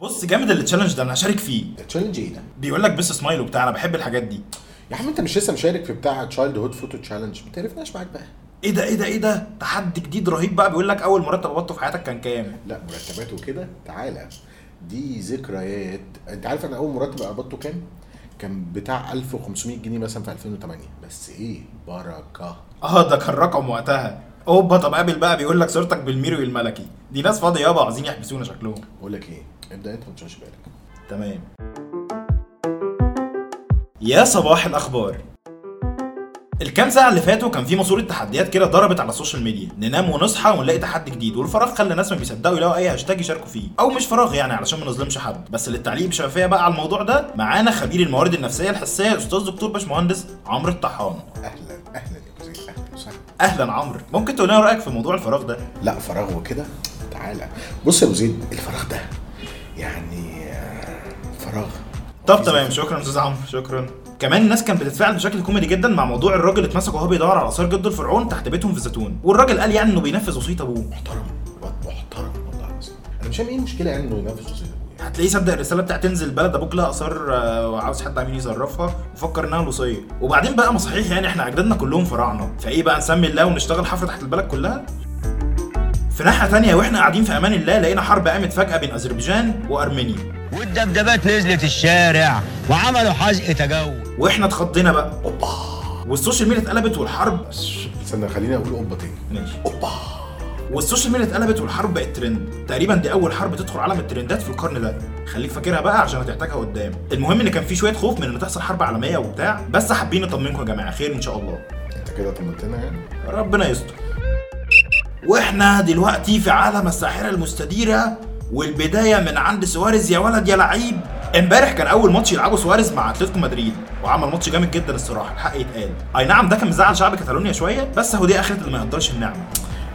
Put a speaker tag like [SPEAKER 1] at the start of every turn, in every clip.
[SPEAKER 1] بص جامد ال challenge ده أنا هشارك فيه.
[SPEAKER 2] challenge إيه ده؟
[SPEAKER 1] بيقول لك بس سمايل وبتاع أنا بحب الحاجات دي.
[SPEAKER 2] يا عم أنت مش لسه مشارك في بتاع childhood photo challenge ما تعرفناش معاك بقى.
[SPEAKER 1] إيه ده إيه ده إيه ده؟ تحدي جديد رهيب بقى بيقول لك أول مرتب قبضته في حياتك كان كام؟
[SPEAKER 2] لا مرتبات وكده؟ تعالى. دي ذكريات. أنت عارف أنا أول مرتب قبضته كام؟ كان بتاع 1500 جنيه مثلا في 2008 بس إيه؟ بركة.
[SPEAKER 1] آه ده كان رقم وقتها. أوبا طب قابل بقى بيقول لك صورتك بالميري الملكي. دي ناس فاضية يابا عايزين يحبسونا شكلهم.
[SPEAKER 2] بقول لك إيه؟ ابدأ انت ما تشغلش بالك.
[SPEAKER 1] تمام. يا صباح الأخبار. الكام ساعة اللي فاتوا كان في ماسورة تحديات كده ضربت على ال social media. ننام ونصحى ونلاقي تحدي جديد والفراغ خلى الناس ما بيصدقوا يلاقوا أي هاشتاج يشاركوا فيه. أو مش فراغ يعني علشان ما نظلمش حد. بس للتعليق بشفافية بقى على الموضوع ده معانا خبير الموارد النفسية الحسية أستاذ دكتور باشمهندس عمرو الطحان.
[SPEAKER 2] أهلا أهلا يا cousin أهلا وسهلا
[SPEAKER 1] أهلا عمرو. ممكن تقول لنا رأيك في موضوع الفراغ ده؟
[SPEAKER 2] لا فراغ وكده. تعالى. بص يا أبو زيد الفراغ ده فراغ.
[SPEAKER 1] طب تمام شكرا أستاذ عمرو شكرا. كمان الناس كانت بتتفاعل بشكل كوميدي جدا مع موضوع الراجل اللي اتمسك وهو بيدور على آثار جده الفرعون تحت بيتهم في الزيتون والراجل قال يعني إنه بينفذ وصية أبوه.
[SPEAKER 2] محترم محترم والله العظيم. أنا مش فاهم إيه المشكلة يعني إنه ينافس وصية ابويا
[SPEAKER 1] هتلاقيه صدق الرسالة بتاعت تنزل بلد أبوك لها آثار آه، وعاوز حد عميل يصرفها وفكر إنها الوصية. وبعدين بقى ما صحيح يعني إحنا أجدادنا كلهم فراعنة. فإيه بقى نسمي الله ونشتغل حفرة تحت البلد كلها؟ في ناحية تانية وإحنا قاعدين في أمان الله لقينا حرب قامت فجأة بين أذربيجان وأرمينيا.
[SPEAKER 3] والدبابات نزلت الشارع وعملوا حظر تجول.
[SPEAKER 1] وإحنا اتخضينا بقى.
[SPEAKER 2] أوبا.
[SPEAKER 1] وال social media اتقلبت والحرب.
[SPEAKER 2] استنى خليني أقول اوبا تاني.
[SPEAKER 1] ماشي.
[SPEAKER 2] أوبا.
[SPEAKER 1] وال social media اتقلبت والحرب بقت ترند. تقريبا دي أول حرب تدخل عالم الترندات في القرن ده خليك فاكرها بقى عشان هتحتاجها قدام. المهم إن كان في شوية خوف من إن تحصل حرب عالمية وبتاع بس حابين نطمنكم يا جماعة. خير إن شاء الله.
[SPEAKER 2] أنت كده طمنتنا يعني؟
[SPEAKER 1] ربنا يستر. وإحنا دلوقتي في عالم الساحرة المستديرة. والبداية من عند سواريز يا ولد يا لعيب. امبارح كان أول ماتش يلعبه سواريز مع أتلتيكو مدريد وعمل ماتش جامد جدا الصراحة الحق يتقال. أي نعم ده كان مزعل شعب كاتالونيا شوية بس أهو دي اخرة اللي ما يقدرش النعمة.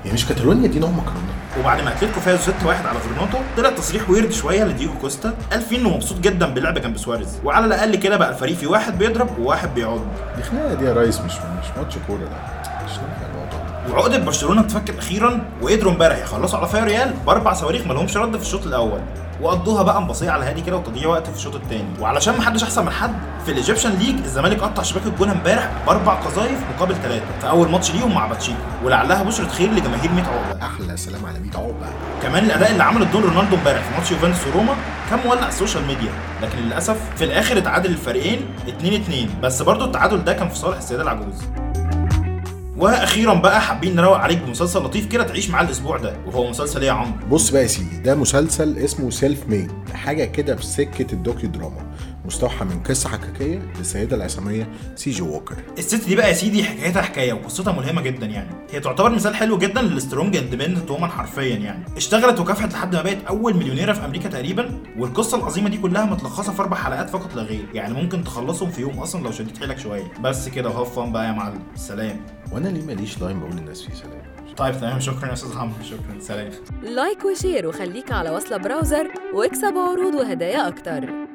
[SPEAKER 2] هي مش كاتالونيا دي نوع مكرونة.
[SPEAKER 1] وبعد ما أتلتيكو فازوا 6-1 على غرناطه طلع تصريح ويرد شوية لدييجو كوستا قال فيه انه مبسوط جدا باللعب جنب سواريز. وعلى الأقل كده بقى الفريق في واحد بيضرب وواحد بيعض.
[SPEAKER 2] دي خناقه دي يا ريس مش مش ماتش كورة ده مش الموضوع.
[SPEAKER 1] وعقدة برشلونة اتفكت أخيرا وقدروا امبارح يخلصوا على فيا ريال بأربع صواريخ ما لهمش رد في الشوط الأول. وقضوها بقى مبصيه على هادي كده وتضييع وقت في الشوط الثاني وعلشان ما حدش أحسن من حد في ال Egyptian League الزمالك قطع شباك الجون امبارح بأربع قذايف مقابل ثلاثة في أول ماتش ليهم مع باتشيكو ولعلها بشرة خير لجماهير 100 عقبة.
[SPEAKER 2] أحلى سلام على 100 عقبة.
[SPEAKER 1] كمان الأداء اللي عمله دون رونالدو امبارح في ماتش يوفنتوس وروما كان مولع ال social media. لكن للأسف في الآخر اتعادل الفريقين 2 2 بس برضو التعادل ده كان في صالح السيدة العجوز. وأخيرا بقى حابين نروق عليك بمسلسل لطيف كده تعيش معاه الأسبوع ده وهو مسلسل إيه يا عمرو؟
[SPEAKER 2] بص بقى يا سيدي ده مسلسل اسمه Self Made حاجة كده في سكة ال docudrama مستوحى من قصة حقيقيه للسيدة العصامية سيجي ووكر.
[SPEAKER 1] الست دي بقى يا سيدي حكايتها حكاية وقصتها ملهمة جدا يعني. هي تعتبر مثال حلو جدا لل strong independent woman حرفيا يعني. اشتغلت وكافحت لحد ما بقت أول مليونيرة في أمريكا تقريبا والقصة العظيمة دي كلها متلخصة في أربع حلقات فقط لا غير. يعني ممكن تخلصهم في يوم أصلا لو شديت حيلك شوية. بس كده و have fun بقى يا معلم. سلام.
[SPEAKER 2] وأنا ليه ماليش line بقول للناس فيه سلام؟
[SPEAKER 1] طيب تمام. شكرا يا أستاذ عمرو شكرا. سلام.
[SPEAKER 4] like و share وخليك على وصلة براوزر واكسب عروض وهدايا أكتر.